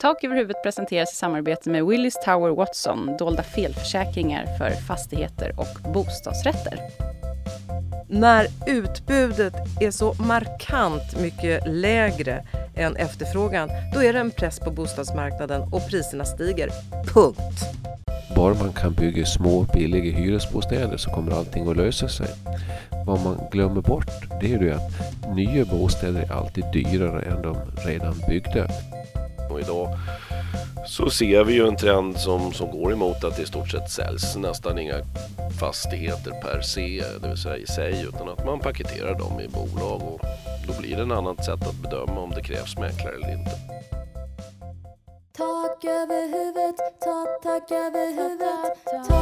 Tak över huvudet presenteras i samarbete med Willis Tower Watson, dolda felförsäkringar för fastigheter och bostadsrätter. När utbudet är så markant mycket lägre än efterfrågan, då är det en press på bostadsmarknaden och priserna stiger. Punkt. Bara man kan bygga små billiga hyresbostäder så kommer allting att lösa sig. Vad man glömmer bort det är ju att nya bostäder är alltid dyrare än de redan byggda. Och idag så ser vi ju en trend som, som går emot att det i stort sett säljs nästan inga fastigheter per se, det vill säga i sig, utan att man paketerar dem i bolag och då blir det ett annat sätt att bedöma om det krävs mäklare eller inte. Tak över huvudet, tak, tak över huvudet, tak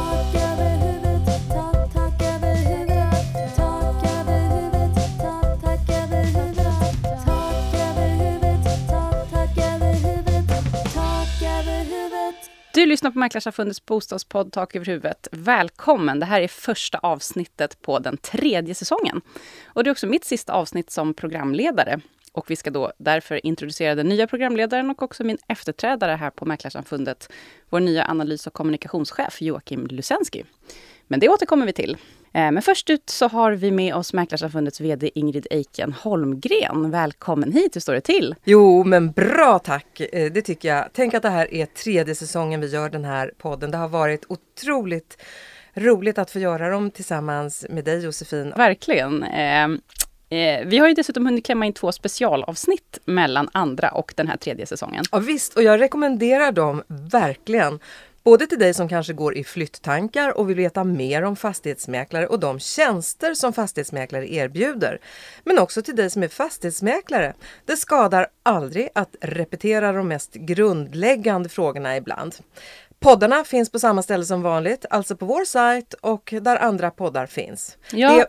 lyssnar på Mäklarsamfundets bostadspodd Tak över huvudet. Välkommen! Det här är första avsnittet på den tredje säsongen. Och det är också mitt sista avsnitt som programledare. Och vi ska då därför introducera den nya programledaren och också min efterträdare här på Mäklarsamfundet, vår nya analys och kommunikationschef Joakim Lusensky. Men det återkommer vi till. Eh, Men först ut så har vi med oss Mäklarsamfundets VD Ingrid Eiken Holmgren. Välkommen hit, hur står det till? Jo, men bra tack! Eh, Det tycker jag. Tänk att det här är tredje säsongen vi gör den här podden. Det har varit otroligt roligt att få göra dem tillsammans med dig Josefin. Verkligen. Eh, eh, vi har ju dessutom hunnit klämma in två specialavsnitt mellan andra och den här tredje säsongen. Ja, visst, och jag rekommenderar dem verkligen. Både till dig som kanske går i flytttankar och vill veta mer om fastighetsmäklare och de tjänster som fastighetsmäklare erbjuder. Men också till dig som är fastighetsmäklare. Det skadar aldrig att repetera de mest grundläggande frågorna ibland. Poddarna finns på samma ställe som vanligt, alltså på vår sajt och där andra poddar finns. Ja.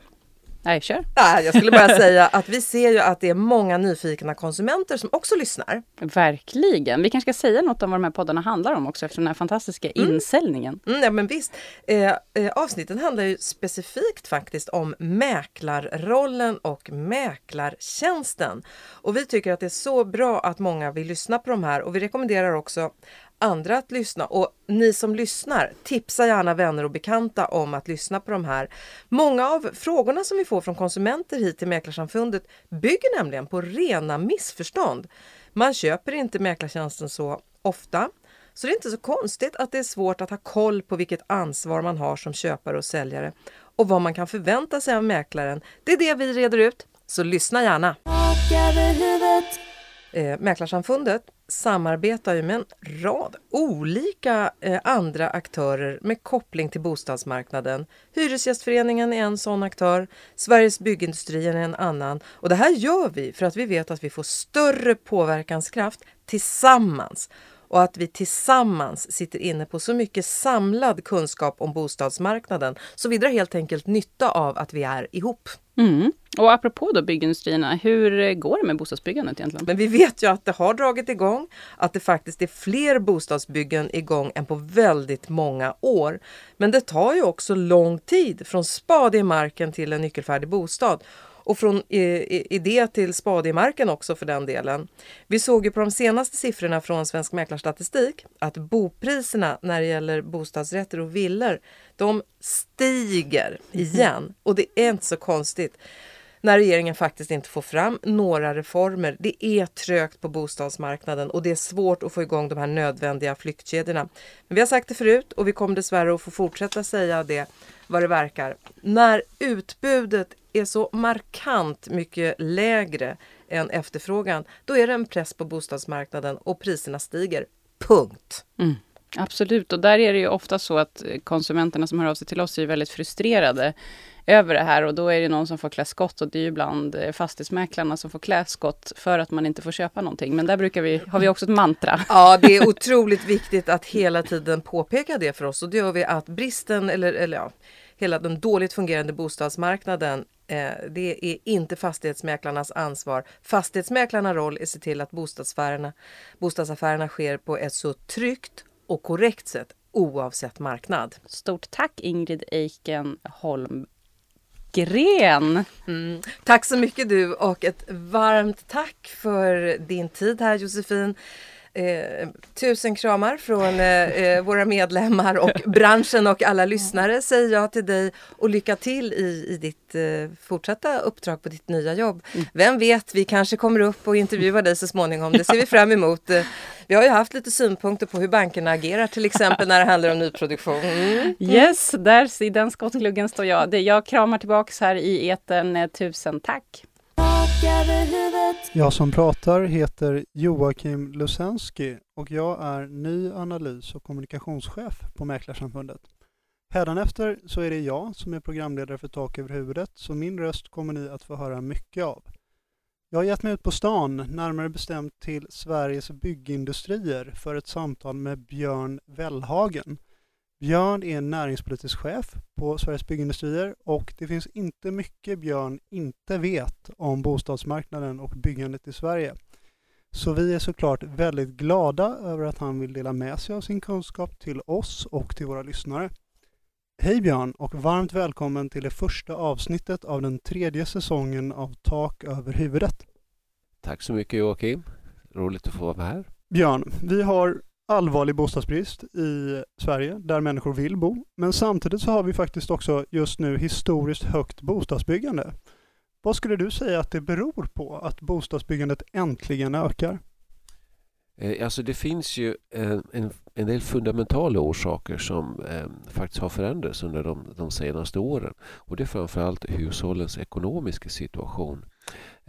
Nej, kör. nej, jag skulle bara säga att vi ser ju att det är många nyfikna konsumenter som också lyssnar. Verkligen. Vi kanske ska säga något om vad de här poddarna handlar om också efter den här fantastiska insäljningen. Mm, ja, men visst. Eh, eh, avsnitten handlar ju specifikt faktiskt om mäklarrollen och mäklartjänsten. Och vi tycker att det är så bra att många vill lyssna på de här och vi rekommenderar också andra att lyssna. Och ni som lyssnar, tipsa gärna vänner och bekanta om att lyssna på de här. Många av frågorna som vi får från konsumenter hit till Mäklarsamfundet bygger nämligen på rena missförstånd. Man köper inte mäklartjänsten så ofta. Så det är inte så konstigt att det är svårt att ha koll på vilket ansvar man har som köpare och säljare och vad man kan förvänta sig av mäklaren. Det är det vi reder ut, så lyssna gärna! Eh, Mäklarsamfundet samarbetar ju med en rad olika eh, andra aktörer med koppling till bostadsmarknaden. Hyresgästföreningen är en sån aktör, Sveriges byggindustrier är en annan. Och det här gör vi för att vi vet att vi får större påverkanskraft tillsammans och att vi tillsammans sitter inne på så mycket samlad kunskap om bostadsmarknaden så vi drar helt enkelt nytta av att vi är ihop. Mm. Och apropå då byggindustrierna, hur går det med bostadsbyggandet egentligen? Men vi vet ju att det har dragit igång, att det faktiskt är fler bostadsbyggen igång än på väldigt många år. Men det tar ju också lång tid från spade i marken till en nyckelfärdig bostad. Och från eh, idé till spade i marken också för den delen. Vi såg ju på de senaste siffrorna från Svensk Mäklarstatistik att bopriserna när det gäller bostadsrätter och villor, de stiger igen. Och det är inte så konstigt när regeringen faktiskt inte får fram några reformer. Det är trögt på bostadsmarknaden och det är svårt att få igång de här nödvändiga flyktkedjorna. Men vi har sagt det förut och vi kommer dessvärre att få fortsätta säga det vad det verkar. När utbudet är så markant mycket lägre än efterfrågan, då är det en press på bostadsmarknaden och priserna stiger. Punkt. Mm. Absolut, och där är det ju ofta så att konsumenterna som hör av sig till oss är väldigt frustrerade över det här och då är det någon som får klä skott och det är ju ibland eh, fastighetsmäklarna som får klä skott för att man inte får köpa någonting. Men där brukar vi, har vi också ett mantra. Ja, det är otroligt viktigt att hela tiden påpeka det för oss och det gör vi att bristen eller, eller ja, hela den dåligt fungerande bostadsmarknaden eh, det är inte fastighetsmäklarnas ansvar. Fastighetsmäklarnas roll är att se till att bostadsaffärerna, bostadsaffärerna sker på ett så tryggt och korrekt sätt oavsett marknad. Stort tack Ingrid Eiken Gren. Mm. Tack så mycket du och ett varmt tack för din tid här Josefin. Eh, tusen kramar från eh, eh, våra medlemmar och branschen och alla lyssnare säger jag till dig och lycka till i, i ditt eh, fortsatta uppdrag på ditt nya jobb. Vem vet, vi kanske kommer upp och intervjuar dig så småningom. Det ser vi fram emot. Eh, Vi har ju haft lite synpunkter på hur bankerna agerar till exempel när det handlar om nyproduktion. Mm. Yes, där i den skottgluggen står jag. Jag kramar tillbaks här i etern. Eh, Tusen tack! Jag som pratar heter Joakim Lusensky och jag är ny analys och kommunikationschef på Mäklarsamfundet. Hädanefter så är det jag som är programledare för Tak över huvudet, så min röst kommer ni att få höra mycket av. Jag har gett mig ut på stan, närmare bestämt till Sveriges byggindustrier, för ett samtal med Björn Wellhagen. Björn är näringspolitisk chef på Sveriges byggindustrier och det finns inte mycket Björn inte vet om bostadsmarknaden och byggandet i Sverige. Så vi är såklart väldigt glada över att han vill dela med sig av sin kunskap till oss och till våra lyssnare. Hej Björn och varmt välkommen till det första avsnittet av den tredje säsongen av Tak över huvudet. Tack så mycket Joakim. Roligt att få vara med här. Björn, vi har allvarlig bostadsbrist i Sverige där människor vill bo. Men samtidigt så har vi faktiskt också just nu historiskt högt bostadsbyggande. Vad skulle du säga att det beror på att bostadsbyggandet äntligen ökar? Eh, alltså det finns ju eh, en, en, del fundamentala orsaker som eh, faktiskt har förändrats under de, de senaste åren. Och det är framförallt hushållens ekonomiska situation.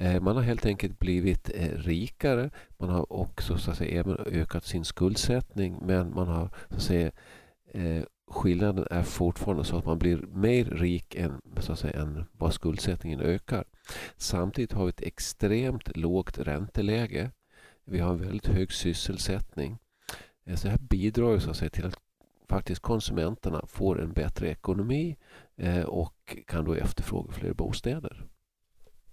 Eh, man har helt enkelt blivit eh, rikare. Man har också så att säga, även ökat sin skuldsättning men man har så att säga eh, skillnaden är fortfarande så att man blir mer rik än, så att säga, än vad skuldsättningen ökar. Samtidigt har vi ett extremt lågt ränteläge. Vi har en väldigt hög sysselsättning. Så det här bidrar så att säga till att faktiskt konsumenterna får en bättre ekonomi och kan då efterfråga fler bostäder.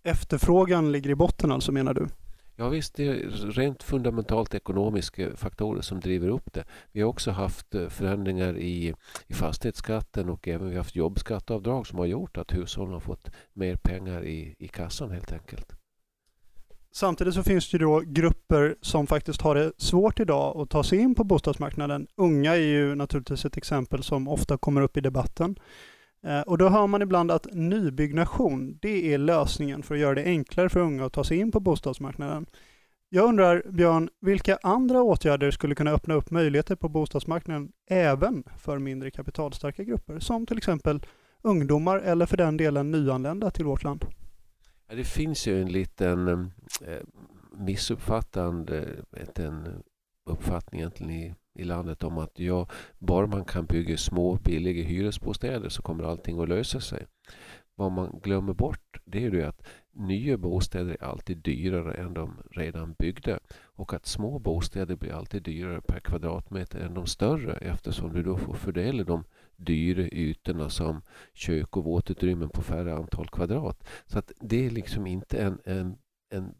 Efterfrågan ligger i botten alltså menar du? Ja visst, det är rent fundamentalt ekonomiska faktorer som driver upp det. Vi har också haft eh, förändringar i, i fastighetsskatten och även vi har haft jobbskatteavdrag som har gjort att hushållen har fått mer pengar i, i kassan helt enkelt. Samtidigt så finns det ju då grupper som faktiskt har det svårt idag att ta sig in på bostadsmarknaden. Unga är ju naturligtvis ett exempel som ofta kommer upp i debatten. Eh, och då hör man ibland att nybyggnation, det är lösningen för att göra det enklare för unga att ta sig in på bostadsmarknaden. Jag undrar, Björn, vilka andra åtgärder skulle kunna öppna upp möjligheter på bostadsmarknaden även för mindre kapitalstarka grupper, som till exempel ungdomar eller för den delen nyanlända till vårt land? Ja, det finns ju en liten eh, missuppfattande en uppfattning egentligen i, i landet om att ja, bara man kan bygga små billiga hyresbostäder så kommer allting att lösa sig. Vad man glömmer bort det är ju att nya bostäder är alltid dyrare än de redan byggda och att små bostäder blir alltid dyrare per kvadratmeter än de större eftersom du då får fördela de dyra ytorna som kök och våtutrymmen på färre antal kvadrat. Så att det är liksom inte en, en, en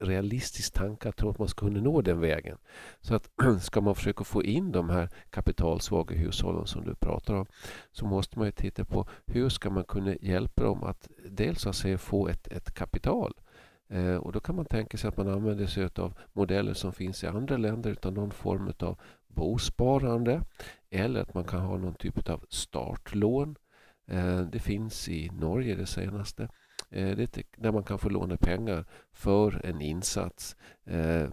realistisk tanke att tro att man ska kunna nå den vägen. Så att ska man försöka få in de här kapitalsvaga hushållen som du pratar om så måste man ju titta på hur ska man kunna hjälpa dem att dels att säga, få ett, ett kapital Eh, och då kan man tänka sig att man använder sig av modeller som finns i andra länder utan någon form av bosparande eller att man kan ha någon typ av startlån. Eh, det finns i Norge det senaste. Eh, det är där man kan få låna pengar för en insats eh,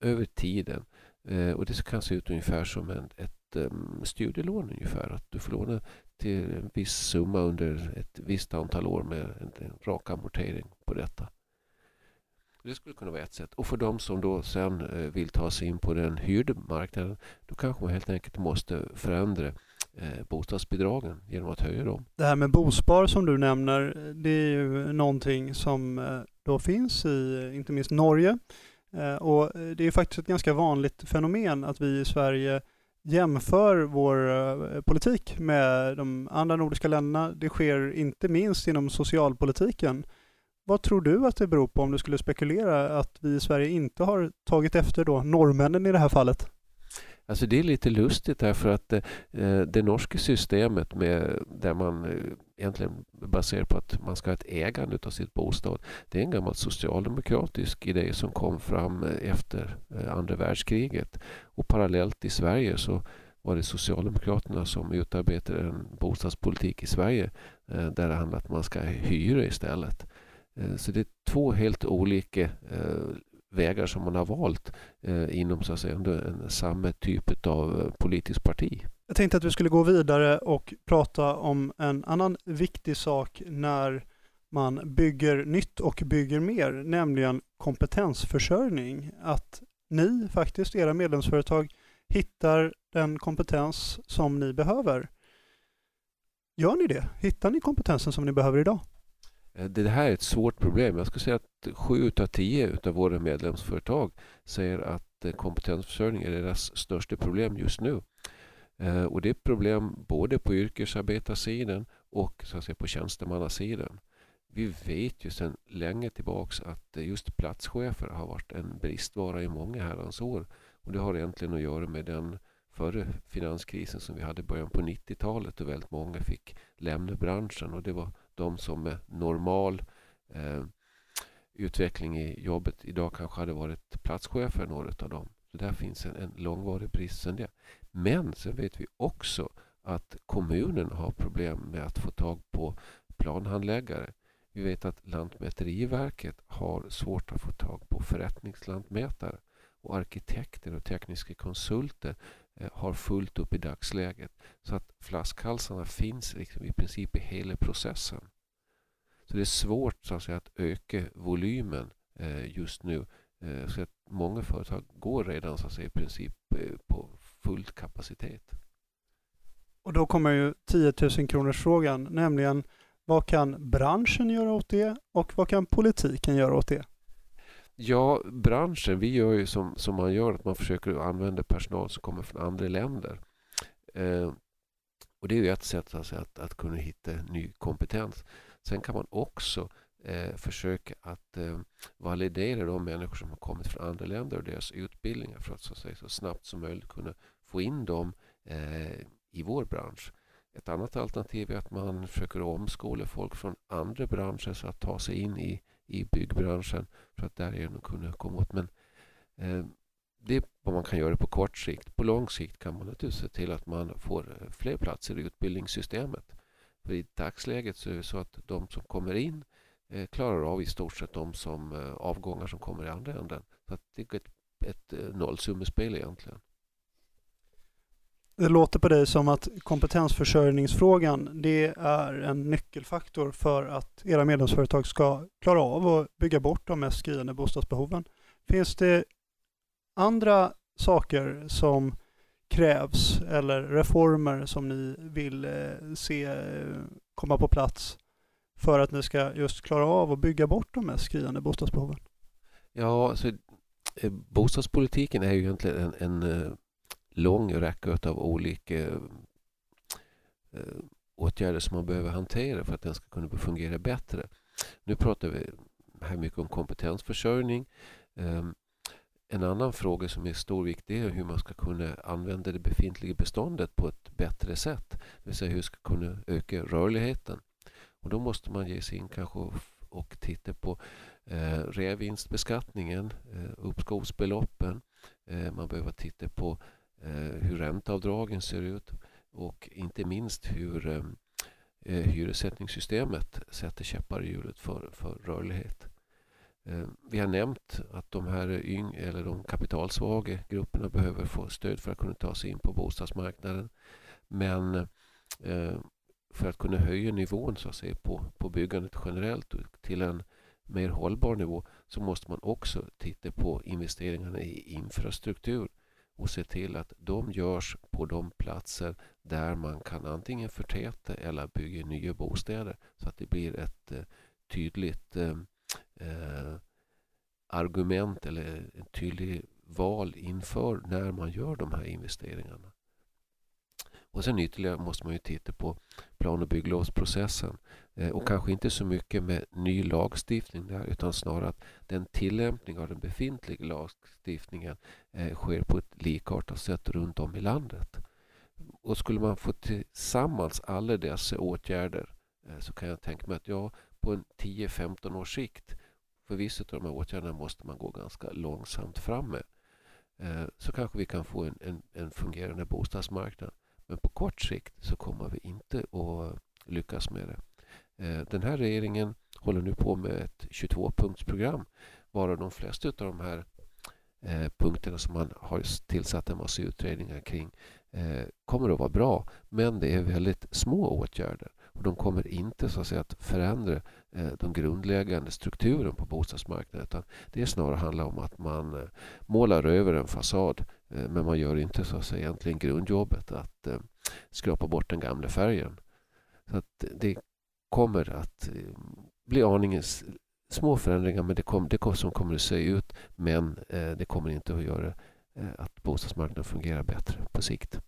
över tiden. Eh, och det kan se ut ungefär som en, ett ehm, studielån ungefär. Att du får låna till en viss summa under ett visst antal år med en, rak amortering på detta. Det skulle kunna vara ett sätt. Och för de som då sen vill ta sig in på den hyrda marknaden då kanske man helt enkelt måste förändra Eh, bostadsbidragen genom att höja dem. Det här med bospar som du nämner, det är ju någonting som eh, då finns i inte minst Norge. Eh, och det är faktiskt ett ganska vanligt fenomen att vi i Sverige jämför vår politik med de andra nordiska länderna. Det sker inte minst inom socialpolitiken. Vad tror du att det beror på om du skulle spekulera att vi i Sverige inte har tagit efter då norrmännen i det här fallet? Alltså det är lite lustigt därför att det, det norska systemet med, där man eh, egentligen baserar på att man ska ha ett ägande av sitt bostad. Det är en gammal socialdemokratisk idé som kom fram efter andra världskriget. Och parallellt i Sverige så var det Socialdemokraterna som utarbetade en bostadspolitik i Sverige där det handlar om att man ska hyra istället. Så det är två helt olika vägar som man har valt eh, inom så att säga, en, samma typ av eh, politiskt parti. Jag tänkte att vi skulle gå vidare och prata om en annan viktig sak när man bygger nytt och bygger mer, nämligen kompetensförsörjning. Att ni faktiskt, era medlemsföretag, hittar den kompetens som ni behöver. Gör ni det? Hittar ni kompetensen som ni behöver idag? Eh, det här är ett svårt problem. Jag skulle säga att sju av tio av våra medlemsföretag säger att eh, kompetensförsörjning är deras största problem just nu. Eh, och det är ett problem både på yrkesarbetarsidan och så att säga, på tjänstemannasidan. Vi vet ju sedan länge tillbaks att just platschefer har varit en bristvara i många herrans år. Och det har egentligen att göra med den förra finanskrisen som vi hade i början på 90-talet och väldigt många fick lämna branschen och det var de som med normal eh, utveckling i jobbet idag kanske hade varit platschefer, några av dem. Så där finns en, en långvarig brist sen det. Men sen vet vi också att kommunen har problem med att få tag på planhandläggare. Vi vet att Lantmäteriverket har svårt att få tag på förrättningslantmätare och arkitekter och tekniska konsulter Eh, har fullt upp i dagsläget. Så att flaskhalsarna finns liksom i princip i hela processen. Så det är svårt så att, säga, att öka volymen eh, just nu. Eh, så att många företag går redan så att säga, i princip eh, på full kapacitet. Och då kommer ju 10 000 kronors frågan, nämligen vad kan branschen göra åt det och vad kan politiken göra åt det? Ja, branschen, vi gör ju som, som man gör, att man försöker använda personal som kommer från andra länder. Eh, och det är ju ett sätt alltså, att, att kunna hitta ny kompetens. Sen kan man också eh, försöka att eh, validera de människor som har kommit från andra länder och deras utbildningar för att så, att säga, så snabbt som möjligt kunna få in dem eh, i vår bransch. Ett annat alternativ är att man försöker omskola folk från andra branscher så att ta sig in i, i byggbranschen för att därigenom kunna komma åt. Men eh, det är vad man kan göra på kort sikt. På lång sikt kan man naturligtvis se till att man får eh, fler platser i utbildningssystemet. För i dagsläget så är det så att de som kommer in eh, klarar av i stort sett de som eh, avgångar som kommer i andra änden. Så att det är ett, ett eh, nollsummespel egentligen. Det låter på dig som att kompetensförsörjningsfrågan det är en nyckelfaktor för att era medlemsföretag ska klara av att bygga bort de mest skriande bostadsbehoven. Finns det andra saker som krävs eller reformer som ni vill eh, se eh, komma på plats för att ni ska just klara av att bygga bort de mest skriande bostadsbehoven? Ja, alltså, eh, bostadspolitiken är ju egentligen en, en lång räcka av olika eh, åtgärder som man behöver hantera för att den ska kunna fungera bättre. Nu pratar vi här mycket om kompetensförsörjning. Ehm, en annan fråga som är stor vikt är hur man ska kunna använda det befintliga beståndet på ett bättre sätt. Det vill säga hur man ska kunna öka rörligheten. Och då måste man ge sig in kanske och, titta på eh, reavinstbeskattningen, eh, uppskovsbeloppen. Eh, man behöver titta på eh, Eh, hur ränteavdragen ser ut och inte minst hur eh, eh, hyressättningssystemet sätter käppar i hjulet för, för rörlighet. Eh, Vi har nämnt att de här yng eller de kapitalsvaga grupperna behöver få stöd för att kunna ta sig in på bostadsmarknaden. Men eh, för att kunna höja nivån så att säga, på, på byggandet generellt till en mer hållbar nivå så måste man också titta på investeringarna i infrastruktur och se till att de görs på de platser där man kan antingen förtäta eller bygga nya bostäder så att det blir ett eh, tydligt eh, eh, argument eller en tydlig val inför när man gör de här investeringarna. Och sen ytterligare måste man ju titta på plan och bygglovsprocessen. Eh, och kanske inte så mycket med ny lagstiftning där utan snarare att den tillämpning av den befintliga lagstiftningen eh, sker på ett likartat sätt runt om i landet. Och skulle man få tillsammans alla dessa åtgärder eh, så kan jag tänka mig att ja, på en 10-15 års sikt för vissa av de här åtgärderna måste man gå ganska långsamt fram med. Så kanske vi kan få en, en, en fungerande bostadsmarknad. Men på kort sikt så kommer vi inte att lyckas med det. Eh, den här regeringen håller nu på med ett 22-punktsprogram varav de flesta av de här eh, punkterna som man har tillsatt en massa utredningar kring eh, kommer att vara bra. Men det är väldigt små åtgärder. Och de kommer inte så att, säga, att förändra den de grundläggande strukturen på bostadsmarknaden. Utan det snarare handlar om att man målar över en fasad Eh, men man gör inte så att säga, egentligen grundjobbet att eh, skrapa bort den gamla färgen. Så att det kommer att eh, bli aningen små förändringar men det, kom, det kom, som kommer att se ut men eh, det kommer inte att göra att bostadsmarknaden fungerar bättre på sikt.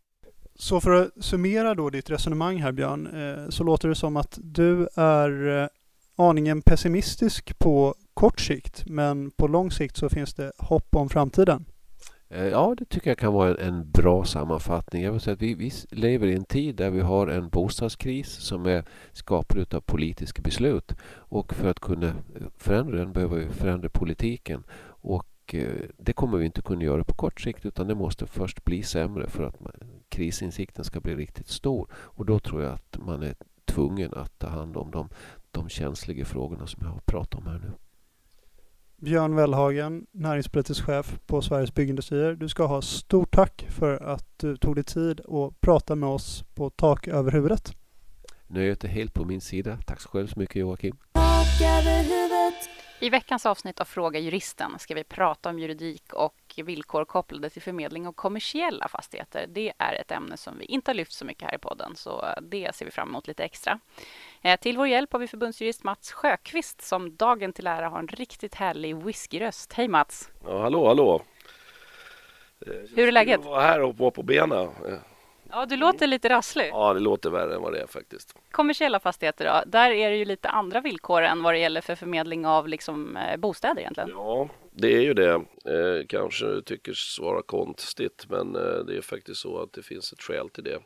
Så för att summera då ditt resonemang här Björn, eh, så låter det som att du är eh, aningen pessimistisk på kort sikt, men på lång sikt så finns det hopp om framtiden. Eh, ja, det tycker jag kan vara en bra sammanfattning. Jag vill säga att vi, vi lever i en tid där vi har en bostadskris som är skapad av politiska beslut. Och för att kunna eh, förändra den behöver vi förändra politiken. Och eh, det kommer vi inte kunna göra på kort sikt utan det måste först bli sämre för att krisinsikten ska bli riktigt stor. Och då tror jag att man är tvungen att ta hand om de, de känsliga frågorna som jag har pratat om här nu. Björn Wellhagen, näringspolitisk chef på Sveriges Byggindustrier. Du ska ha stort tack för att du tog dig tid att prata med oss på Tak över huvudet. Nöjet är helt på min sida. Tack så själv så mycket Joakim. I veckans avsnitt av Fråga Juristen ska vi prata om juridik och villkor kopplade till förmedling av kommersiella fastigheter. Det är ett ämne som vi inte har lyft så mycket här i podden, så det ser vi fram emot lite extra. Eh, till vår hjälp har vi förbundsjurist Mats Sjöqvist som dagen till ära har en riktigt härlig whiskyröst. Hej Mats! Ja, hallå, hallå! Hur är läget? Jag var här och var på benen. Ja, du låter lite rasslig. Ja, det låter värre än vad det är faktiskt. Kommersiella fastigheter då, där är det ju lite andra villkor än vad det gäller för förmedling av liksom, eh, bostäder egentligen. Ja, det är ju det. Eh, kanske tycker svara konstigt, men eh, det är faktiskt så att det finns ett skäl till det.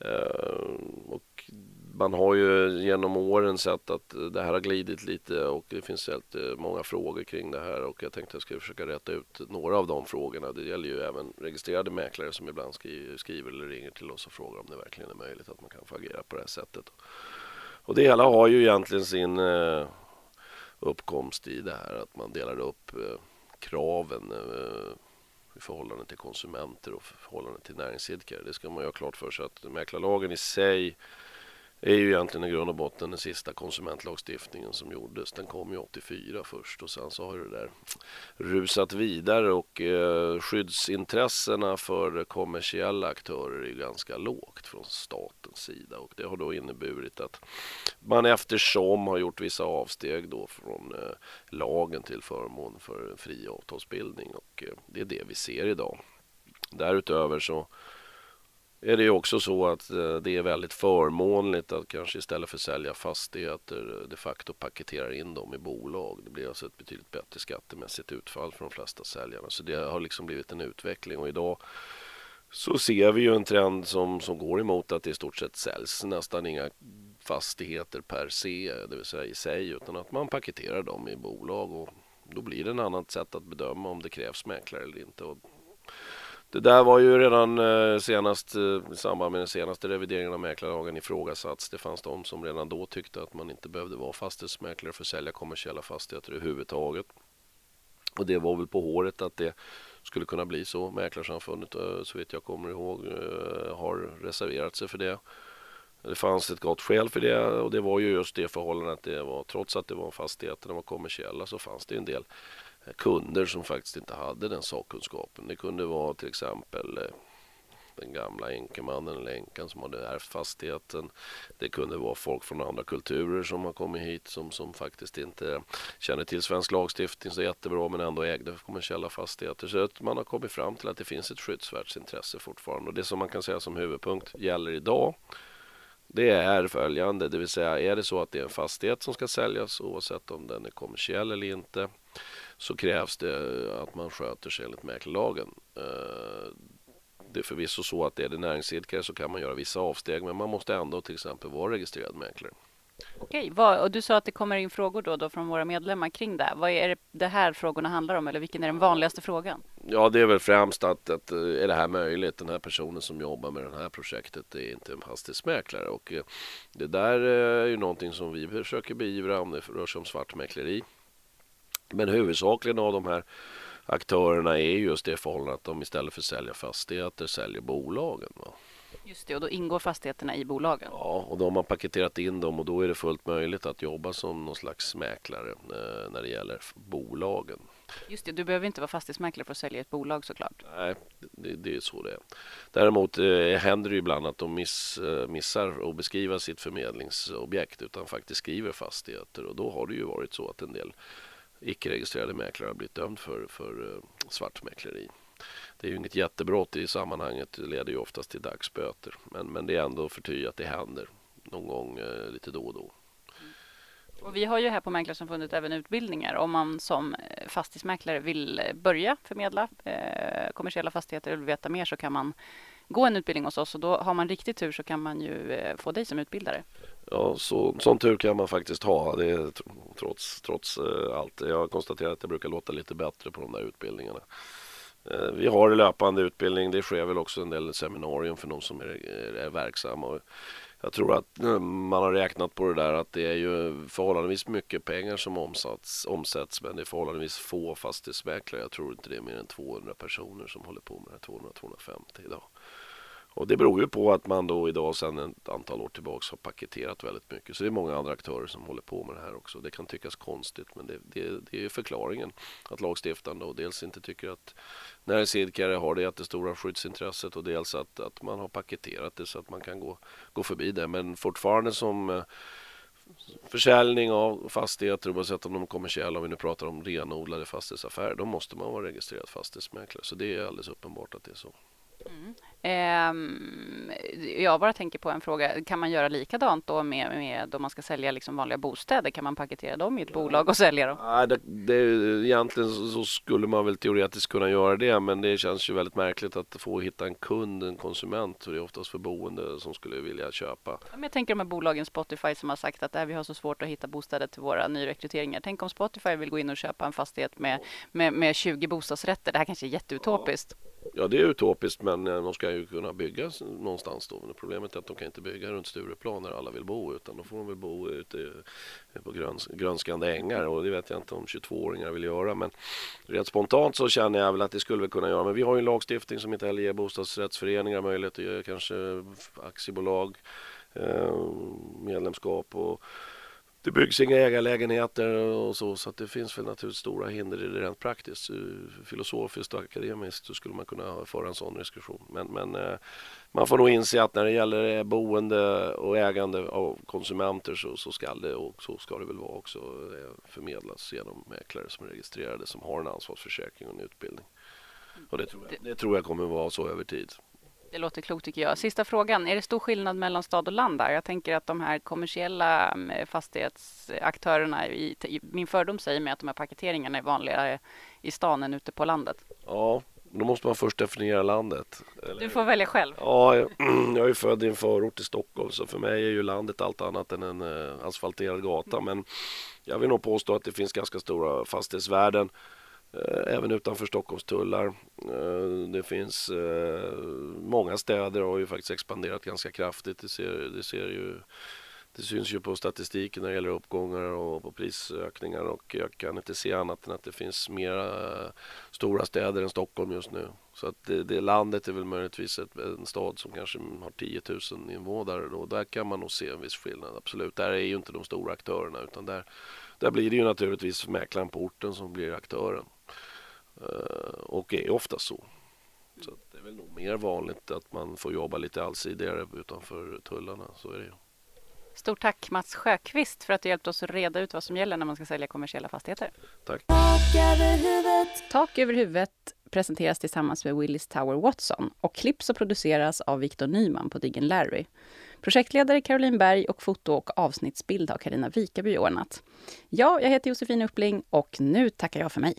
Eh, och man har ju genom åren sett att eh, det här har glidit lite och det finns helt eh, många frågor kring det här och jag tänkte att jag skulle försöka rätta ut några av de frågorna. Det gäller ju även registrerade mäklare som ibland skriver eller ringer till oss och frågar om det verkligen är möjligt att man kan få agera på det här sättet. Och det hela har ju egentligen sin eh, uppkomst i det här att man delar upp kraven i förhållande till konsumenter och förhållande till näringsidkare. Det ska man ju ha klart för sig att mäklarlagen i sig är ju egentligen i grund och botten den sista konsumentlagstiftningen som gjordes. Den kom ju 84 först och sen så har det där rusat vidare och eh, skyddsintressena för kommersiella aktörer är ganska lågt från statens sida och det har då inneburit att man eftersom har gjort vissa avsteg då från eh, lagen till förmån för fri avtalsbildning och eh, det är det vi ser idag. Därutöver så är det ju också så att eh, det är väldigt förmånligt att kanske istället för att sälja fastigheter eh, de facto paketera in dem i bolag. Det blir alltså ett betydligt bättre skattemässigt utfall för de flesta säljarna. Så det har liksom blivit en utveckling och idag så ser vi ju en trend som, som går emot att det i stort sett säljs nästan inga fastigheter per se, det vill säga i sig, utan att man paketerar dem i bolag och då blir det ett annat sätt att bedöma om det krävs mäklare eller inte. Och det där var ju redan eh, senast eh, i samband med den senaste revideringen av mäklarlagen ifrågasatts. Det fanns de som redan då tyckte att man inte behövde vara fastighetsmäklare för att sälja kommersiella fastigheter överhuvudtaget. Och det var väl på håret att det skulle kunna bli så. Mäklarsamfundet, eh, så vitt jag kommer ihåg, har reserverat sig för det. Det fanns ett gott skäl för det och det var ju just det förhållandet att det var, trots att det var fastigheterna var kommersiella, så fanns det en del kunder som faktiskt inte hade den sakkunskapen. Det kunde vara till exempel eh, den gamla enkemannen eller änkan som hade ärvt fastigheten. Det kunde vara folk från andra kulturer som har kommit hit som, som faktiskt inte känner till svensk lagstiftning så jättebra men ändå ägde kommersiella fastigheter. Så att man har kommit fram till att det finns ett skyddsvärt intresse fortfarande. Och det som man kan säga som huvudpunkt gäller idag det är följande, det vill säga är det så att det är en fastighet som ska säljas oavsett om den är kommersiell eller inte så krävs det att man sköter sig enligt mäklarlagen. Eh, det är förvisso så att är det näringsidkare så kan man göra vissa avsteg men man måste ändå till exempel vara registrerad mäklare. Okej, vad, och du sa att det kommer in frågor då, då från våra medlemmar kring det. Vad är det, det här frågorna handlar om eller vilken är den vanligaste frågan? Ja, det är väl främst att, att eh, är det här möjligt? Den här personen som jobbar med det här projektet är inte en fastighetsmäklare och eh, det där eh, är ju någonting som vi försöker beivra om det rör sig om svartmäkleri. Men huvudsakligen av de här aktörerna är just det förhållandet att de istället för att sälja fastigheter säljer bolagen. Va? Just det, och då ingår fastigheterna i bolagen. Ja, och då har man paketerat in dem och då är det fullt möjligt att jobba som någon slags mäklare eh, när det gäller bolagen. Just det, du behöver inte vara fastighetsmäklare för att sälja ett bolag såklart. Nej, det, det är så det är. Däremot eh, händer det ibland att de miss, eh, missar att beskriva sitt förmedlingsobjekt utan faktiskt skriver fastigheter och då har det ju varit så att en del icke-registrerade mäklare har blivit dömd för, för eh, svartmäkleri. Det är ju inget jättebrott i sammanhanget, det leder ju oftast till dagsböter. Men, men det är ändå förty att det händer någon gång eh, lite då och då. Och vi har ju här på Mäklarsamfundet även utbildningar om man som eh, fastighetsmäklare vill eh, börja förmedla eh, kommersiella fastigheter och vill veta mer så kan man gå en utbildning hos oss och då har man riktigt tur så kan man ju eh, få dig som utbildare. Ja, så, sån tur kan man faktiskt ha, det är, tr- trots, trots eh, allt. Jag har konstaterat att jag brukar låta lite bättre på de där utbildningarna. Eh, vi har löpande utbildning, det sker väl också en del seminarium för de som är, är, är verksamma. Och jag tror att eh, man har räknat på det där att det är ju förhållandevis mycket pengar som omsatts, omsätts men det är förhållandevis få fastighetsmäklare. Jag tror inte det är mer än 200 personer som håller på med det 200-250 idag. Och det beror ju på att man då idag sedan ett antal år tillbaka har paketerat väldigt mycket. Så det är många andra aktörer som håller på med det här också. Det kan tyckas konstigt men det, det, det är förklaringen. Att lagstiftaren då dels inte tycker att näringsidkare har det jättestora skyddsintresset och dels att, att man har paketerat det så att man kan gå, gå förbi det. Men fortfarande som eh, försäljning av fastigheter oavsett om de är kommersiella, om vi nu pratar om renodlade fastighetsaffärer, då måste man vara registrerad fastighetsmäklare. Så det är alldeles uppenbart att det är så. Mm jag bara tänker på en fråga. Kan man göra likadant då med, med om man ska sälja liksom vanliga bostäder? Kan man paketera dem i ett bolag och sälja dem? Nej, det, det, egentligen så, skulle man väl teoretiskt kunna göra det men det känns ju väldigt märkligt att få hitta en kund, en konsument och det är oftast för boende som skulle vilja köpa. Ja, men Jag tänker de här bolagen Spotify som har sagt att äh, vi har så svårt att hitta bostäder till våra nyrekryteringar. Tänk om Spotify vill gå in och köpa en fastighet med, med, med 20 bostadsrätter. Det här kanske är jätteutopiskt. Ja, det är utopiskt men eh, de ska ju kunna bygga någonstans då. Men problemet är att de kan inte bygga runt Stureplan där alla vill bo utan då får de väl bo ute på gröns, grönskande ängar och det vet jag inte om 22-åringar vill göra. Men rent spontant så känner jag väl att det skulle vi kunna göra. Men vi har ju en lagstiftning som inte heller ger bostadsrättsföreningar möjlighet att göra kanske aktiebolag, eh, medlemskap och det byggs inga ägarlägenheter och så, så att det finns väl naturligtvis stora hinder i det rent praktiskt. Eh, Filosofiskt och akademiskt så skulle man kunna föra en sån diskussion. Men, men eh, man får nog inse att när det gäller eh, boende och ägande av konsumenter så, så ska det och så ska det väl vara också förmedlas genom mäklare som är registrerade som har en ansvarsförsäkring och en utbildning. Och det tror jag, det tror jag kommer vara så över tid. Det låter klokt tycker jag. Sista frågan. Är det stor skillnad mellan stad och land där? Jag tänker att de här kommersiella mm, fastighetsaktörerna, i, i, min fördom säger mig att de här paketeringarna är vanligare i stan än ute på landet. Ja, då måste man först definiera landet. Eller- Du får välja själv. Ja, jag, jag är född i en förort i Stockholm så för mig är ju landet allt annat än en eh, asfalterad gata. Men jag vill nog påstå att det finns ganska stora fastighetsvärden Eh, även utanför Stockholms tullar. Eh, det finns eh, många städer har ju faktiskt expanderat ganska kraftigt. Det, ser, det, ser ju, det syns ju på statistiken när det gäller uppgångar och på prisökningar och jag kan inte se annat än att det finns mera stora städer än Stockholm just nu. Så att det, det landet är väl möjligtvis ett, en stad som kanske har 10 000 invånare och där kan man nog se en viss skillnad. Absolut, där är ju inte de stora aktörerna utan där, där blir det ju naturligtvis mäklaren på orten som blir aktören. Eh, och är ofta så. Så det är väl nog mer vanligt att man får jobba lite allsidigare utanför tullarna. Så är det ju. Stort tack Mats Sjöqvist för att du hjälpte oss att reda ut vad som gäller när man ska sälja kommersiella fastigheter. Tack. Tak över huvudet, Tak över huvudet presenteras tillsammans med Willis Tower Watson och klipps och produceras av Victor Nyman på Diggen Larry. Projektledare Caroline Berg och foto och avsnittsbild har Karina Wikaby ordnat. Ja, jag heter Josefin Uppling och nu tackar jag för mig.